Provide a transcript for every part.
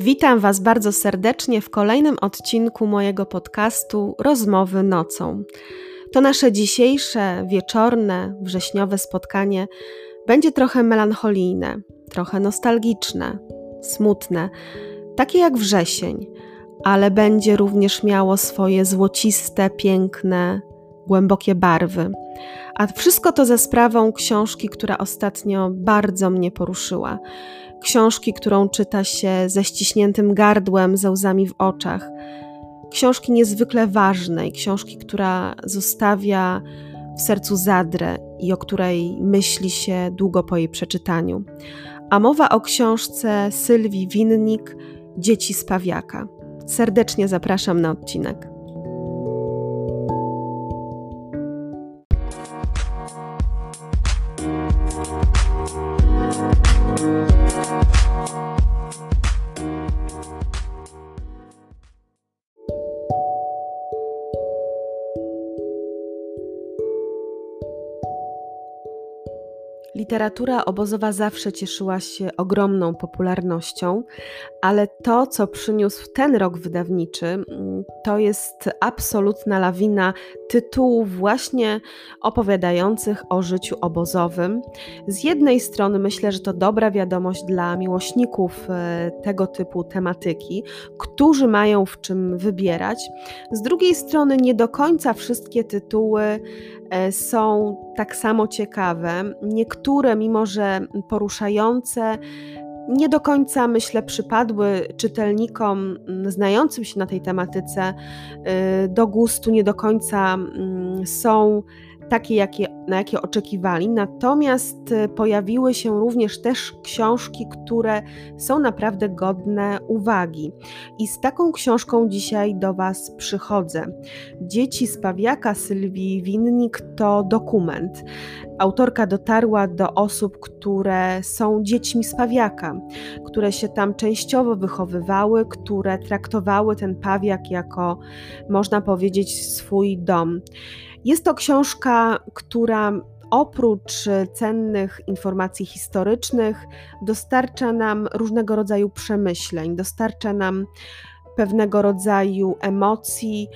Witam Was bardzo serdecznie w kolejnym odcinku mojego podcastu Rozmowy nocą. To nasze dzisiejsze, wieczorne, wrześniowe spotkanie będzie trochę melancholijne, trochę nostalgiczne, smutne, takie jak wrzesień, ale będzie również miało swoje złociste, piękne, głębokie barwy. A wszystko to ze sprawą książki, która ostatnio bardzo mnie poruszyła książki, którą czyta się ze ściśniętym gardłem, ze łzami w oczach. Książki niezwykle ważnej, książki, która zostawia w sercu zadrę i o której myśli się długo po jej przeczytaniu. A mowa o książce Sylwii Winnik Dzieci z Pawiaka. Serdecznie zapraszam na odcinek. Literatura obozowa zawsze cieszyła się ogromną popularnością, ale to, co przyniósł ten rok wydawniczy, mm, to jest absolutna lawina tytułów właśnie opowiadających o życiu obozowym. Z jednej strony myślę, że to dobra wiadomość dla miłośników e, tego typu tematyki, którzy mają w czym wybierać. Z drugiej strony nie do końca wszystkie tytuły E, są tak samo ciekawe. Niektóre, mimo że poruszające, nie do końca, myślę, przypadły czytelnikom znającym się na tej tematyce e, do gustu, nie do końca mm, są takie, jakie, na jakie oczekiwali. Natomiast e, pojawiły się również też książki, które są naprawdę godne uwagi. I z taką książką dzisiaj do Was przychodzę. Dzieci z Pawiaka Sylwii Winnik to dokument. Autorka dotarła do osób, które są dziećmi z Pawiaka, które się tam częściowo wychowywały, które traktowały ten Pawiak jako, można powiedzieć, swój dom. Jest to książka, która oprócz cennych informacji historycznych dostarcza nam różnego rodzaju przemyśleń, dostarcza nam pewnego rodzaju emocji,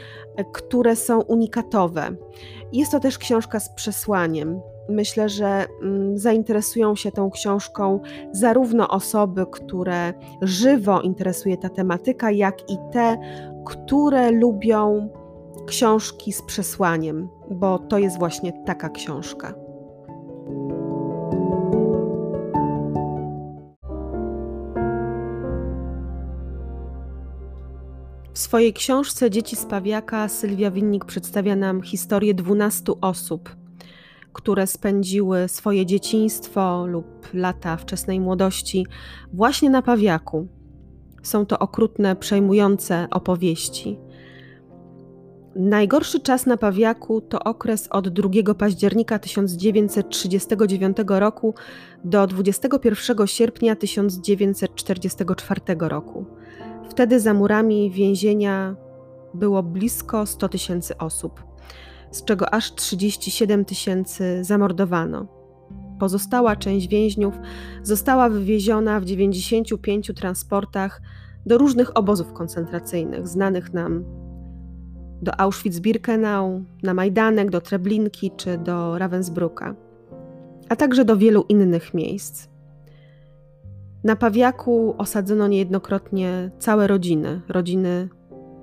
które są unikatowe. Jest to też książka z przesłaniem. Myślę, że mm, zainteresują się tą książką zarówno osoby, które żywo interesuje ta tematyka, jak i te, które lubią książki z przesłaniem, bo to jest właśnie taka książka. W swojej książce Dzieci z Pawiaka Sylwia Winnik przedstawia nam historię 12 osób, które spędziły swoje dzieciństwo lub lata wczesnej młodości właśnie na Pawiaku. Są to okrutne, przejmujące opowieści. Najgorszy czas na Pawiaku to okres od 2 października 1939 roku do 21 sierpnia 1944 roku. Wtedy za murami więzienia było blisko 100 tysięcy osób, z czego aż 37 tysięcy zamordowano. Pozostała część więźniów została wywieziona w 95 transportach do różnych obozów koncentracyjnych, znanych nam do Auschwitz-Birkenau, na Majdanek, do Treblinki czy do Ravensbrücka, a także do wielu innych miejsc. Na Pawiaku osadzono niejednokrotnie całe rodziny, rodziny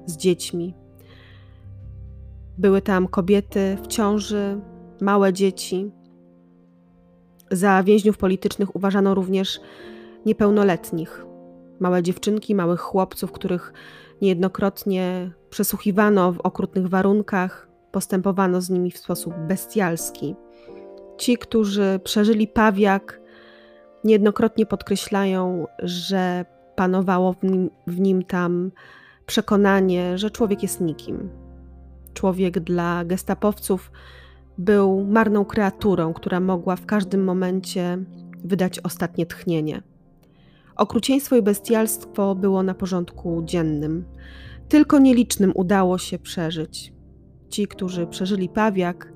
z dziećmi. Były tam kobiety w ciąży, małe dzieci. Za więźniów politycznych uważano również niepełnoletnich, małe dziewczynki, małych chłopców, których Niejednokrotnie przesłuchiwano w okrutnych warunkach, postępowano z nimi w sposób bestialski. Ci, którzy przeżyli pawiak, niejednokrotnie podkreślają, że panowało w nim, w nim tam przekonanie, że człowiek jest nikim. Człowiek dla gestapowców był marną kreaturą, która mogła w każdym momencie wydać ostatnie tchnienie. Okrucieństwo i bestialstwo było na porządku dziennym. Tylko nielicznym udało się przeżyć. Ci, którzy przeżyli pawiak,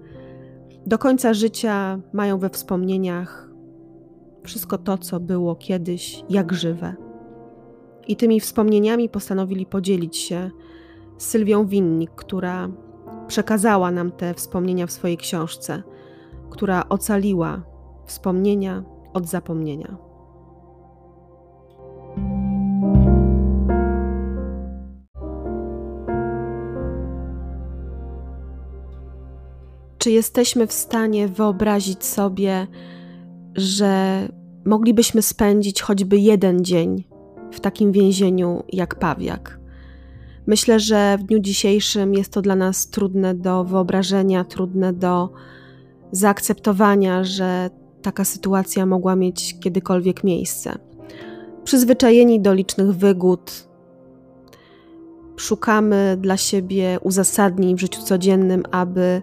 do końca życia mają we wspomnieniach wszystko to, co było kiedyś jak żywe. I tymi wspomnieniami postanowili podzielić się z Sylwią Winnik, która przekazała nam te wspomnienia w swojej książce, która ocaliła wspomnienia od zapomnienia. Czy jesteśmy w stanie wyobrazić sobie, że moglibyśmy spędzić choćby jeden dzień w takim więzieniu jak Pawiak? Myślę, że w dniu dzisiejszym jest to dla nas trudne do wyobrażenia, trudne do zaakceptowania, że taka sytuacja mogła mieć kiedykolwiek miejsce. Przyzwyczajeni do licznych wygód, szukamy dla siebie uzasadnień w życiu codziennym, aby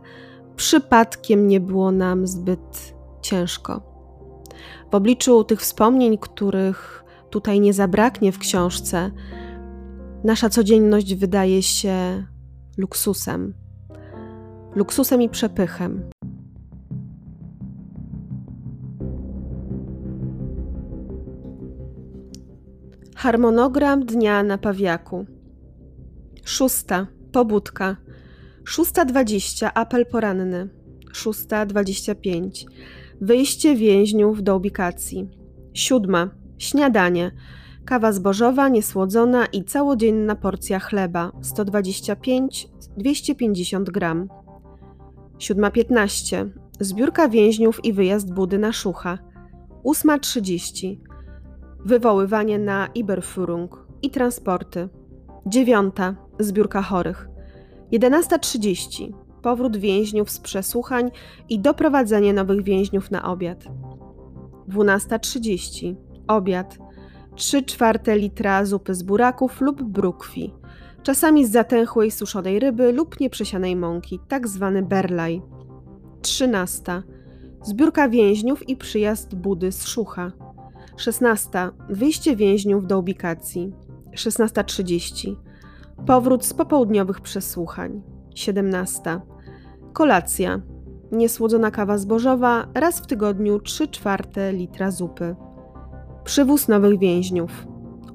przypadkiem nie było nam zbyt ciężko. W obliczu tych wspomnień, których tutaj nie zabraknie w książce, nasza codzienność wydaje się luksusem. Luksusem i przepychem. Harmonogram dnia na Pawiaku. Szósta. Pobudka. 6.20 apel poranny. 6.25 wyjście więźniów do ubikacji. 7. Śniadanie. Kawa zbożowa, niesłodzona i całodzienna porcja chleba 125-250 gram. 7.15 Zbiórka więźniów i wyjazd Budy na Szucha. 8.30 Wywoływanie na Iberführung i transporty. 9. Zbiórka chorych. 11.30 powrót więźniów z przesłuchań i doprowadzenie nowych więźniów na obiad. 12.30 obiad. 3 czwarte litra zupy z buraków lub brukwi, czasami z zatęchłej suszonej ryby lub nieprzesianej mąki, tak zwany berlaj. 13. Zbiórka więźniów i przyjazd Budy z Szucha. 16. Wyjście więźniów do ubikacji. 16.30. Powrót z popołudniowych przesłuchań. 17. Kolacja. Niesłodzona kawa zbożowa, raz w tygodniu 3 czwarte litra zupy. Przywóz nowych więźniów.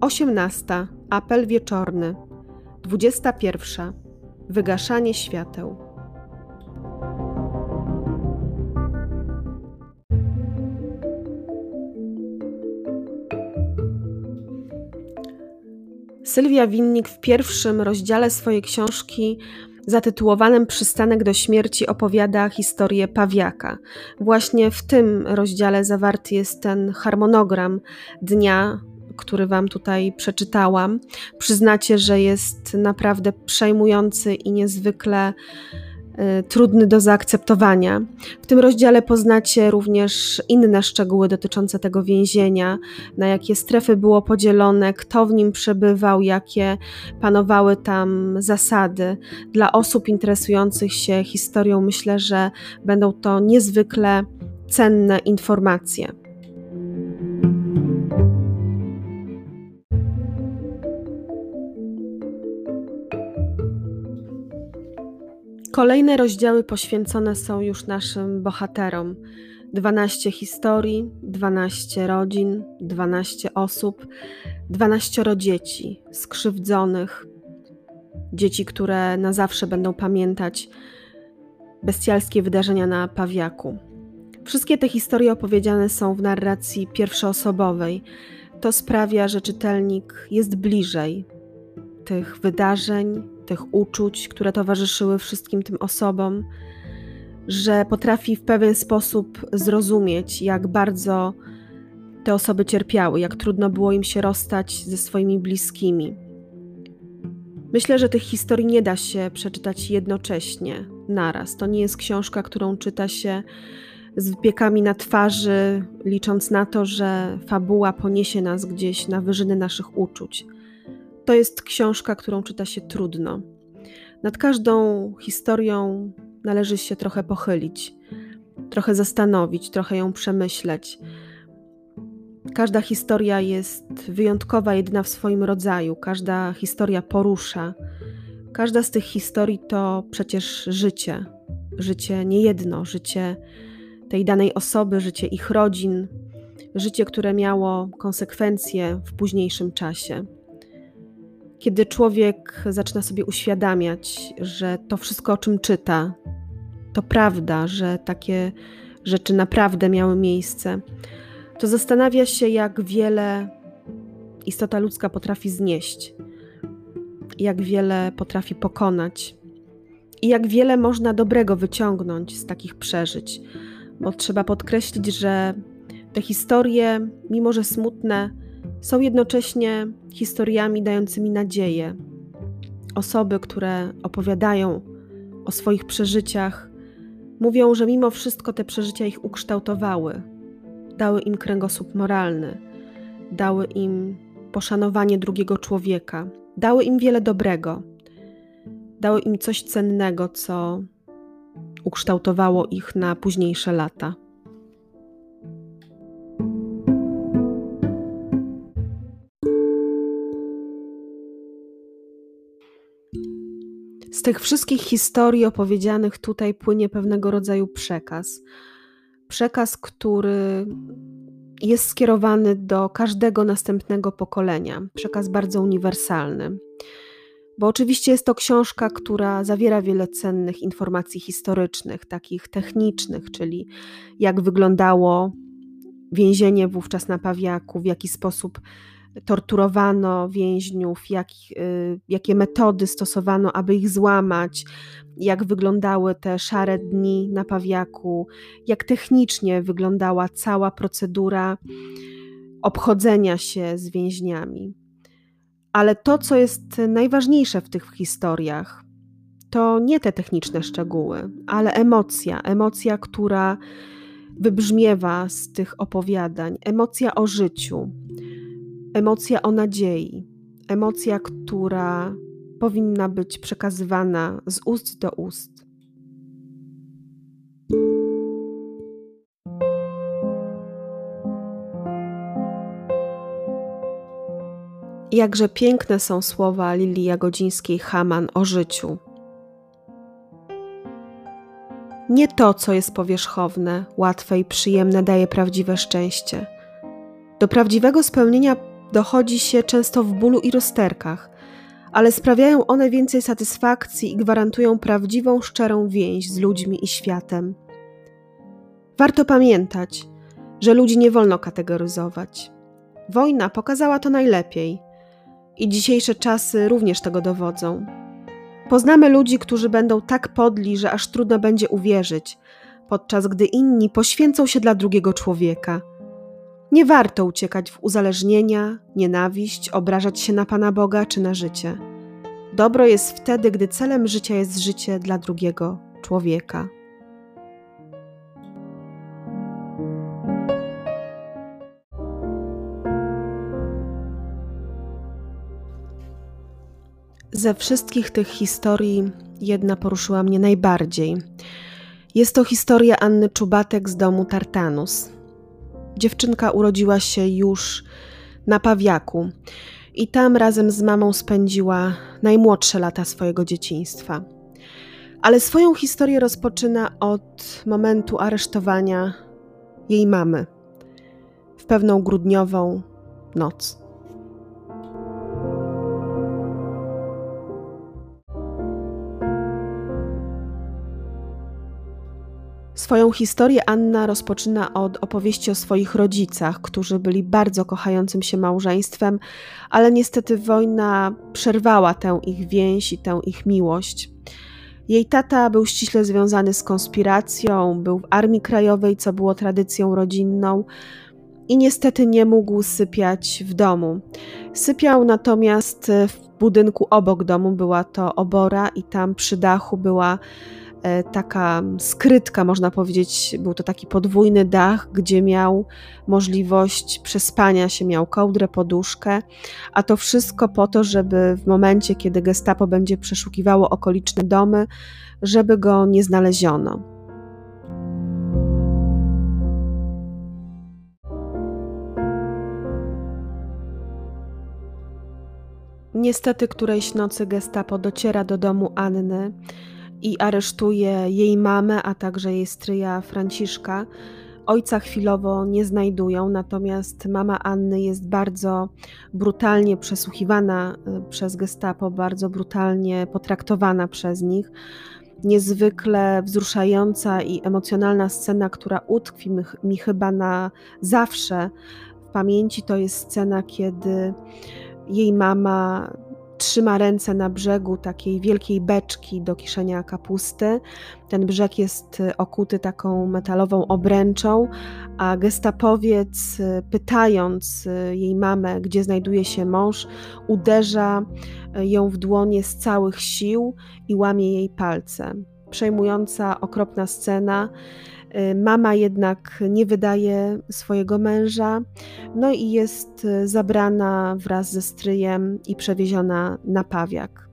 18. Apel wieczorny. 21. Wygaszanie świateł. Sylwia Winnik w pierwszym rozdziale swojej książki zatytułowanym Przystanek do śmierci opowiada historię Pawiaka. Właśnie w tym rozdziale zawarty jest ten harmonogram dnia, który Wam tutaj przeczytałam. Przyznacie, że jest naprawdę przejmujący i niezwykle trudny do zaakceptowania. W tym rozdziale poznacie również inne szczegóły dotyczące tego więzienia, na jakie strefy było podzielone, kto w nim przebywał, jakie panowały tam zasady. Dla osób interesujących się historią myślę, że będą to niezwykle cenne informacje. Kolejne rozdziały poświęcone są już naszym bohaterom. 12 historii, 12 rodzin, 12 osób, 12 dzieci skrzywdzonych, dzieci, które na zawsze będą pamiętać bestialskie wydarzenia na Pawiaku. Wszystkie te historie opowiedziane są w narracji pierwszoosobowej. To sprawia, że czytelnik jest bliżej tych wydarzeń, tych uczuć, które towarzyszyły wszystkim tym osobom, że potrafi w pewien sposób zrozumieć, jak bardzo te osoby cierpiały, jak trudno było im się rozstać ze swoimi bliskimi. Myślę, że tych historii nie da się przeczytać jednocześnie, naraz. To nie jest książka, którą czyta się z wypiekami na twarzy, licząc na to, że fabuła poniesie nas gdzieś na wyżyny naszych uczuć. To jest książka, którą czyta się trudno. Nad każdą historią należy się trochę pochylić, trochę zastanowić, trochę ją przemyśleć. Każda historia jest wyjątkowa, jedyna w swoim rodzaju, każda historia porusza. Każda z tych historii to przecież życie. Życie niejedno, życie tej danej osoby, życie ich rodzin, życie, które miało konsekwencje w późniejszym czasie. Kiedy człowiek zaczyna sobie uświadamiać, że to wszystko, o czym czyta, to prawda, że takie rzeczy naprawdę miały miejsce, to zastanawia się, jak wiele istota ludzka potrafi znieść, jak wiele potrafi pokonać i jak wiele można dobrego wyciągnąć z takich przeżyć. Bo trzeba podkreślić, że te historie, mimo że smutne, są jednocześnie historiami dającymi nadzieję. Osoby, które opowiadają o swoich przeżyciach, mówią, że mimo wszystko te przeżycia ich ukształtowały, dały im kręgosłup moralny, dały im poszanowanie drugiego człowieka, dały im wiele dobrego, dały im coś cennego, co ukształtowało ich na późniejsze lata. Tych wszystkich historii opowiedzianych tutaj płynie pewnego rodzaju przekaz. Przekaz, który jest skierowany do każdego następnego pokolenia. Przekaz bardzo uniwersalny. Bo oczywiście jest to książka, która zawiera wiele cennych informacji historycznych, takich technicznych, czyli jak wyglądało więzienie wówczas na Pawiaku, w jaki sposób torturowano więźniów, jak, y, jakie metody stosowano, aby ich złamać, jak wyglądały te szare dni na Pawiaku, jak technicznie wyglądała cała procedura obchodzenia się z więźniami. Ale to, co jest najważniejsze w tych historiach, to nie te techniczne szczegóły, ale emocja, emocja, która wybrzmiewa z tych opowiadań, emocja o życiu, emocja o nadziei, emocja, która powinna być przekazywana z ust do ust. Jakże piękne są słowa Lilii Jagodzińskiej-Haman o życiu. Nie to, co jest powierzchowne, łatwe i przyjemne, daje prawdziwe szczęście. Do prawdziwego spełnienia dochodzi się często w bólu i rozterkach, ale sprawiają one więcej satysfakcji i gwarantują prawdziwą, szczerą więź z ludźmi i światem. Warto pamiętać, że ludzi nie wolno kategoryzować. Wojna pokazała to najlepiej i dzisiejsze czasy również tego dowodzą. Poznamy ludzi, którzy będą tak podli, że aż trudno będzie uwierzyć, podczas gdy inni poświęcą się dla drugiego człowieka – nie warto uciekać w uzależnienia, nienawiść, obrażać się na Pana Boga czy na życie. Dobro jest wtedy, gdy celem życia jest życie dla drugiego człowieka. Ze wszystkich tych historii jedna poruszyła mnie najbardziej. Jest to historia Anny Czubatek z domu Tartanus. Dziewczynka urodziła się już na Pawiaku i tam razem z mamą spędziła najmłodsze lata swojego dzieciństwa. Ale swoją historię rozpoczyna od momentu aresztowania jej mamy w pewną grudniową noc. Swoją historię Anna rozpoczyna od opowieści o swoich rodzicach, którzy byli bardzo kochającym się małżeństwem, ale niestety wojna przerwała tę ich więź i tę ich miłość. Jej tata był ściśle związany z konspiracją, był w Armii Krajowej, co było tradycją rodzinną, i niestety nie mógł sypiać w domu. Sypiał natomiast w budynku obok domu, była to obora, i tam przy dachu była taka skrytka, można powiedzieć, był to taki podwójny dach, gdzie miał możliwość przespania się, miał kołdrę, poduszkę, a to wszystko po to, żeby w momencie, kiedy gestapo będzie przeszukiwało okoliczne domy, żeby go nie znaleziono. Niestety którejś nocy gestapo dociera do domu Anny i aresztuje jej mamę, a także jej stryja Franciszka Ojca chwilowo nie znajdują, natomiast mama Anny jest bardzo brutalnie przesłuchiwana y, przez Gestapo, bardzo brutalnie potraktowana przez nich. Niezwykle wzruszająca i emocjonalna scena, która utkwi mi, mi chyba na zawsze w pamięci, to jest scena, kiedy jej mama trzyma ręce na brzegu takiej wielkiej beczki do kiszenia kapusty. Ten brzeg jest y, okuty taką metalową obręczą, a gestapowiec, y, pytając y, jej mamę, gdzie znajduje się mąż, uderza ją w dłonie z całych sił i łamie jej palce. Przejmująca, okropna scena. Y, mama jednak nie wydaje swojego męża, no i jest y, zabrana wraz ze stryjem i przewieziona na pawiak.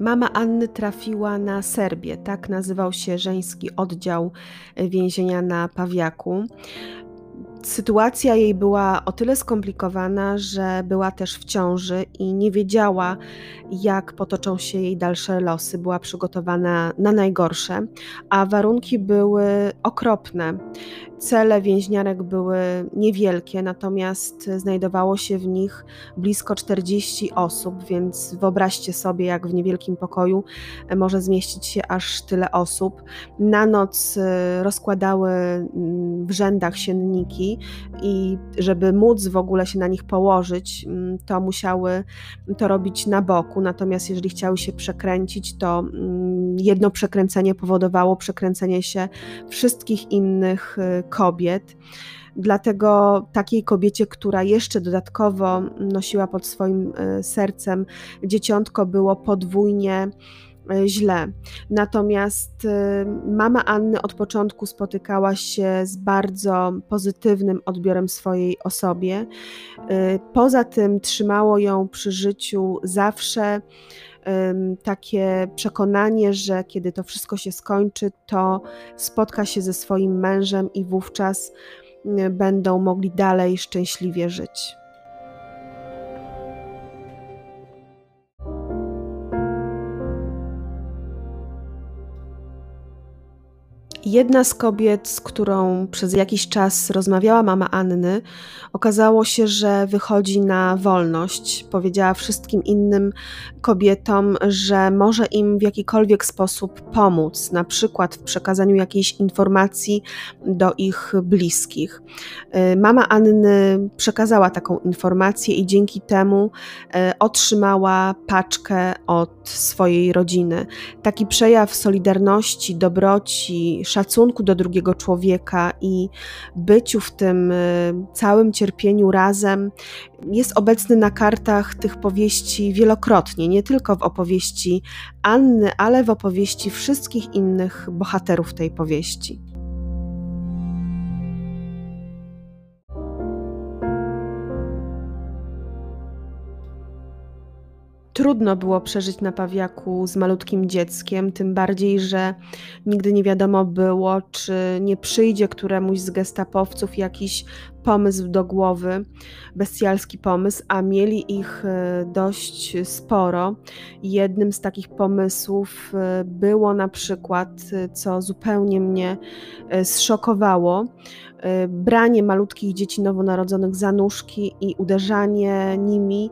Mama Anny trafiła na Serbię, tak nazywał się żeński oddział więzienia na Pawiaku. Sytuacja jej była o tyle skomplikowana, że była też w ciąży i nie wiedziała, jak potoczą się jej dalsze losy. Była przygotowana na najgorsze, a warunki były okropne. Cele więźniarek były niewielkie, natomiast znajdowało się w nich blisko 40 osób, więc wyobraźcie sobie, jak w niewielkim pokoju może zmieścić się aż tyle osób. Na noc y, rozkładały mm, w rzędach sienniki i żeby móc w ogóle się na nich położyć, mm, to musiały to robić na boku. Natomiast jeżeli chciały się przekręcić, to mm, jedno przekręcenie powodowało przekręcenie się wszystkich innych y, kobiet. Dlatego takiej kobiecie, która jeszcze dodatkowo nosiła pod swoim y, sercem dzieciątko, było podwójnie źle. Natomiast mama Anny od początku spotykała się z bardzo pozytywnym odbiorem swojej osobie. Poza tym trzymało ją przy życiu zawsze takie przekonanie, że kiedy to wszystko się skończy, to spotka się ze swoim mężem i wówczas będą mogli dalej szczęśliwie żyć. Jedna z kobiet, z którą przez jakiś czas rozmawiała mama Anny, okazało się, że wychodzi na wolność. Powiedziała wszystkim innym kobietom, że może im w jakikolwiek sposób pomóc, na przykład w przekazaniu jakiejś informacji do ich bliskich. Y, mama Anny przekazała taką informację i dzięki temu y, otrzymała paczkę od swojej rodziny. Taki przejaw solidarności, dobroci, szacunku do drugiego człowieka i byciu w tym y, całym cierpieniu razem jest obecny na kartach tych powieści wielokrotnie, nie tylko w opowieści Anny, ale w opowieści wszystkich innych bohaterów tej powieści. Trudno było przeżyć na Pawiaku z malutkim dzieckiem, tym bardziej, że nigdy nie wiadomo było, czy nie przyjdzie któremuś z gestapowców jakiś pomysł do głowy, bestialski pomysł, a mieli ich e, dość sporo. Jednym z takich pomysłów e, było na przykład, e, co zupełnie mnie zszokowało, branie malutkich dzieci nowonarodzonych za nóżki i uderzanie nimi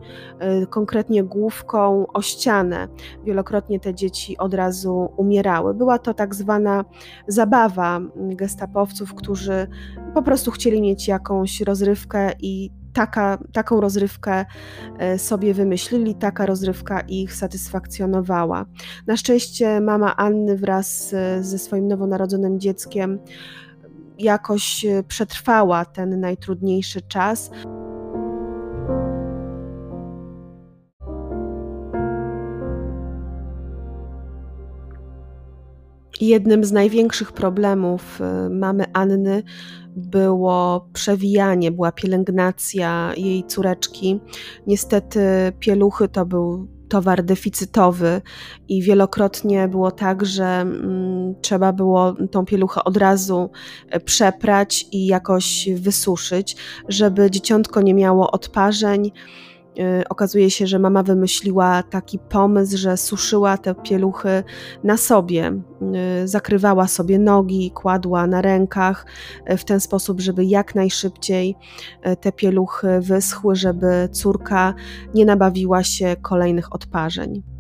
konkretnie główką o ścianę. Wielokrotnie te dzieci od razu umierały. Była to tak zwana zabawa gestapowców, którzy po prostu chcieli mieć jakąś rozrywkę i taka, taką rozrywkę e, sobie wymyślili, taka rozrywka ich satysfakcjonowała. Na szczęście mama Anny wraz ze swoim nowonarodzonym dzieckiem jakoś e, przetrwała ten najtrudniejszy czas. Jednym z największych problemów e, mamy Anny było przewijanie, była pielęgnacja jej córeczki. Niestety pieluchy to był towar deficytowy i wielokrotnie było tak, że mm, trzeba było tą pieluchę od razu e, przeprać i jakoś wysuszyć, żeby dzieciątko nie miało odparzeń Y, okazuje się, że mama wymyśliła taki pomysł, że suszyła te pieluchy na sobie, y, zakrywała sobie nogi, kładła na rękach y, w ten sposób, żeby jak najszybciej te pieluchy wyschły, żeby córka nie nabawiła się kolejnych odparzeń.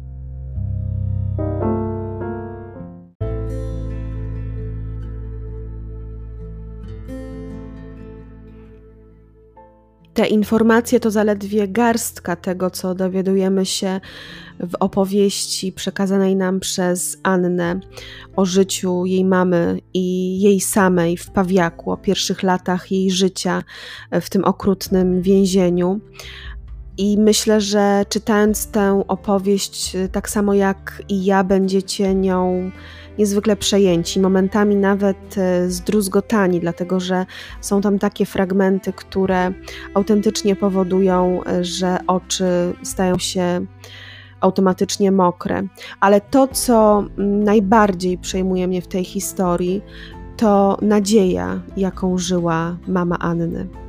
Te informacje to zaledwie garstka tego, co dowiadujemy się w opowieści przekazanej nam przez Annę o życiu jej mamy i jej samej w Pawiaku, o pierwszych latach jej życia w tym okrutnym więzieniu. I myślę, że czytając tę opowieść, tak samo jak i ja, będziecie nią niezwykle przejęci, momentami nawet e, zdruzgotani, dlatego że są tam takie fragmenty, które autentycznie powodują, e, że oczy stają się automatycznie mokre. Ale to, co najbardziej przejmuje mnie w tej historii, to nadzieja, jaką żyła mama Anny.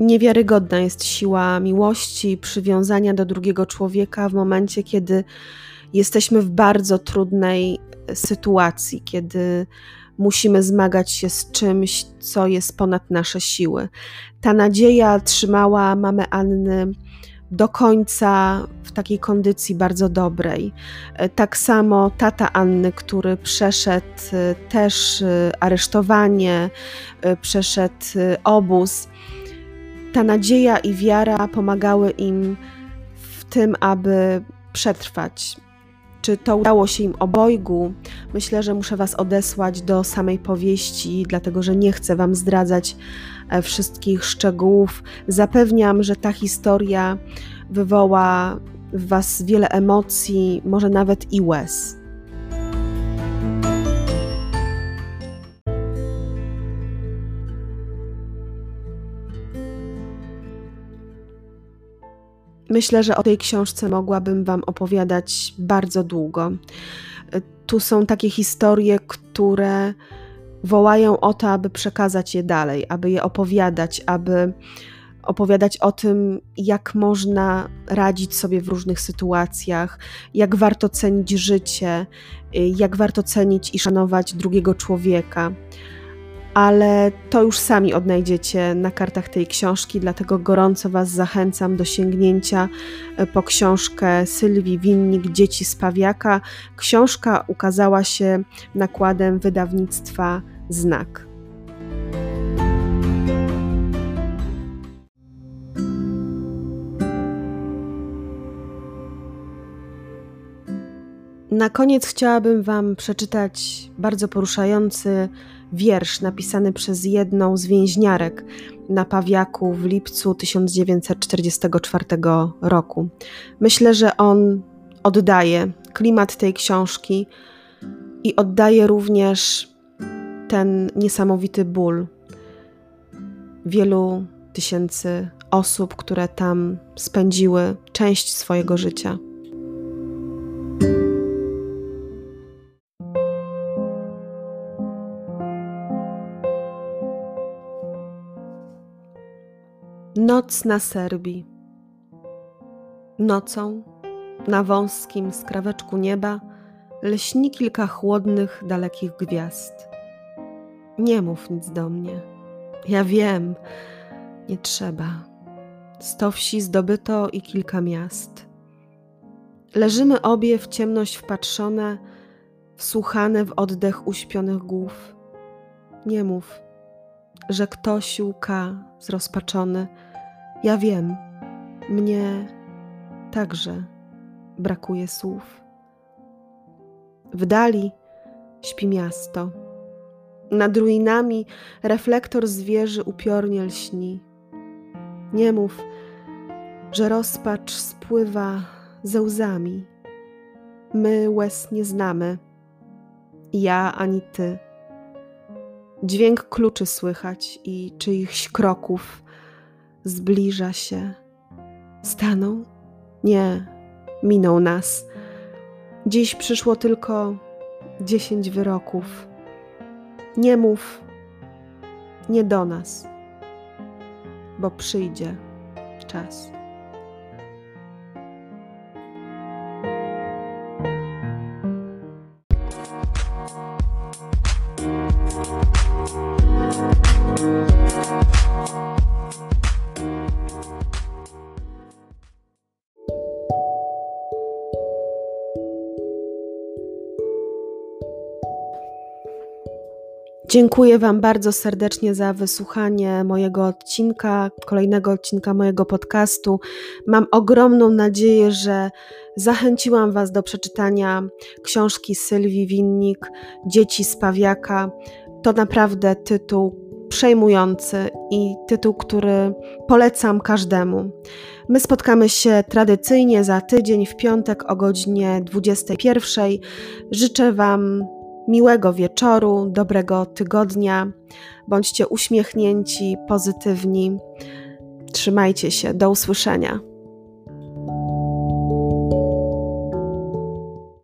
Niewiarygodna jest siła miłości, przywiązania do drugiego człowieka w momencie, kiedy jesteśmy w bardzo trudnej sytuacji, kiedy musimy zmagać się z czymś, co jest ponad nasze siły. Ta nadzieja trzymała mamę Anny do końca w takiej kondycji bardzo dobrej. Tak samo tata Anny, który przeszedł też aresztowanie, przeszedł obóz ta nadzieja i wiara pomagały im w tym, aby przetrwać. Czy to udało się im obojgu? Myślę, że muszę Was odesłać do samej powieści, dlatego że nie chcę Wam zdradzać e, wszystkich szczegółów. Zapewniam, że ta historia wywoła w Was wiele emocji, może nawet i łez. Myślę, że o tej książce mogłabym Wam opowiadać bardzo długo. Tu są takie historie, które wołają o to, aby przekazać je dalej, aby je opowiadać, aby opowiadać o tym, jak można radzić sobie w różnych sytuacjach, jak warto cenić życie, jak warto cenić i szanować drugiego człowieka ale to już sami odnajdziecie na kartach tej książki, dlatego gorąco Was zachęcam do sięgnięcia e, po książkę Sylwii Winnik Dzieci z Pawiaka. Książka ukazała się nakładem wydawnictwa Znak. Na koniec chciałabym Wam przeczytać bardzo poruszający wiersz napisany przez jedną z więźniarek na Pawiaku w lipcu 1944 roku. Myślę, że on oddaje klimat tej książki i oddaje również ten niesamowity ból wielu tysięcy osób, które tam spędziły część swojego życia. Noc na Serbii. Nocą, na wąskim skraweczku nieba, lśni kilka chłodnych, dalekich gwiazd. Nie mów nic do mnie. Ja wiem, nie trzeba. Sto wsi zdobyto i kilka miast. Leżymy obie w ciemność wpatrzone, wsłuchane w oddech uśpionych głów. Nie mów, że ktoś łka zrozpaczony ja wiem, mnie także brakuje słów. W dali śpi miasto. Nad ruinami reflektor zwierzy upiornie lśni. Nie mów, że rozpacz spływa ze łzami. My łez nie znamy, ja ani ty. Dźwięk kluczy słychać i czyichś kroków zbliża się. Stanął? Nie, minął nas. Dziś przyszło tylko dziesięć wyroków. Nie mów, nie do nas, bo przyjdzie czas. Dziękuję Wam bardzo serdecznie za wysłuchanie mojego odcinka, kolejnego odcinka mojego podcastu. Mam ogromną nadzieję, że zachęciłam Was do przeczytania książki Sylwii Winnik Dzieci z Pawiaka. To naprawdę tytuł przejmujący i tytuł, który polecam każdemu. My spotkamy się tradycyjnie za tydzień w piątek o godzinie 21. Życzę Wam miłego wieczoru, dobrego tygodnia. Bądźcie uśmiechnięci, pozytywni. Trzymajcie się. Do usłyszenia.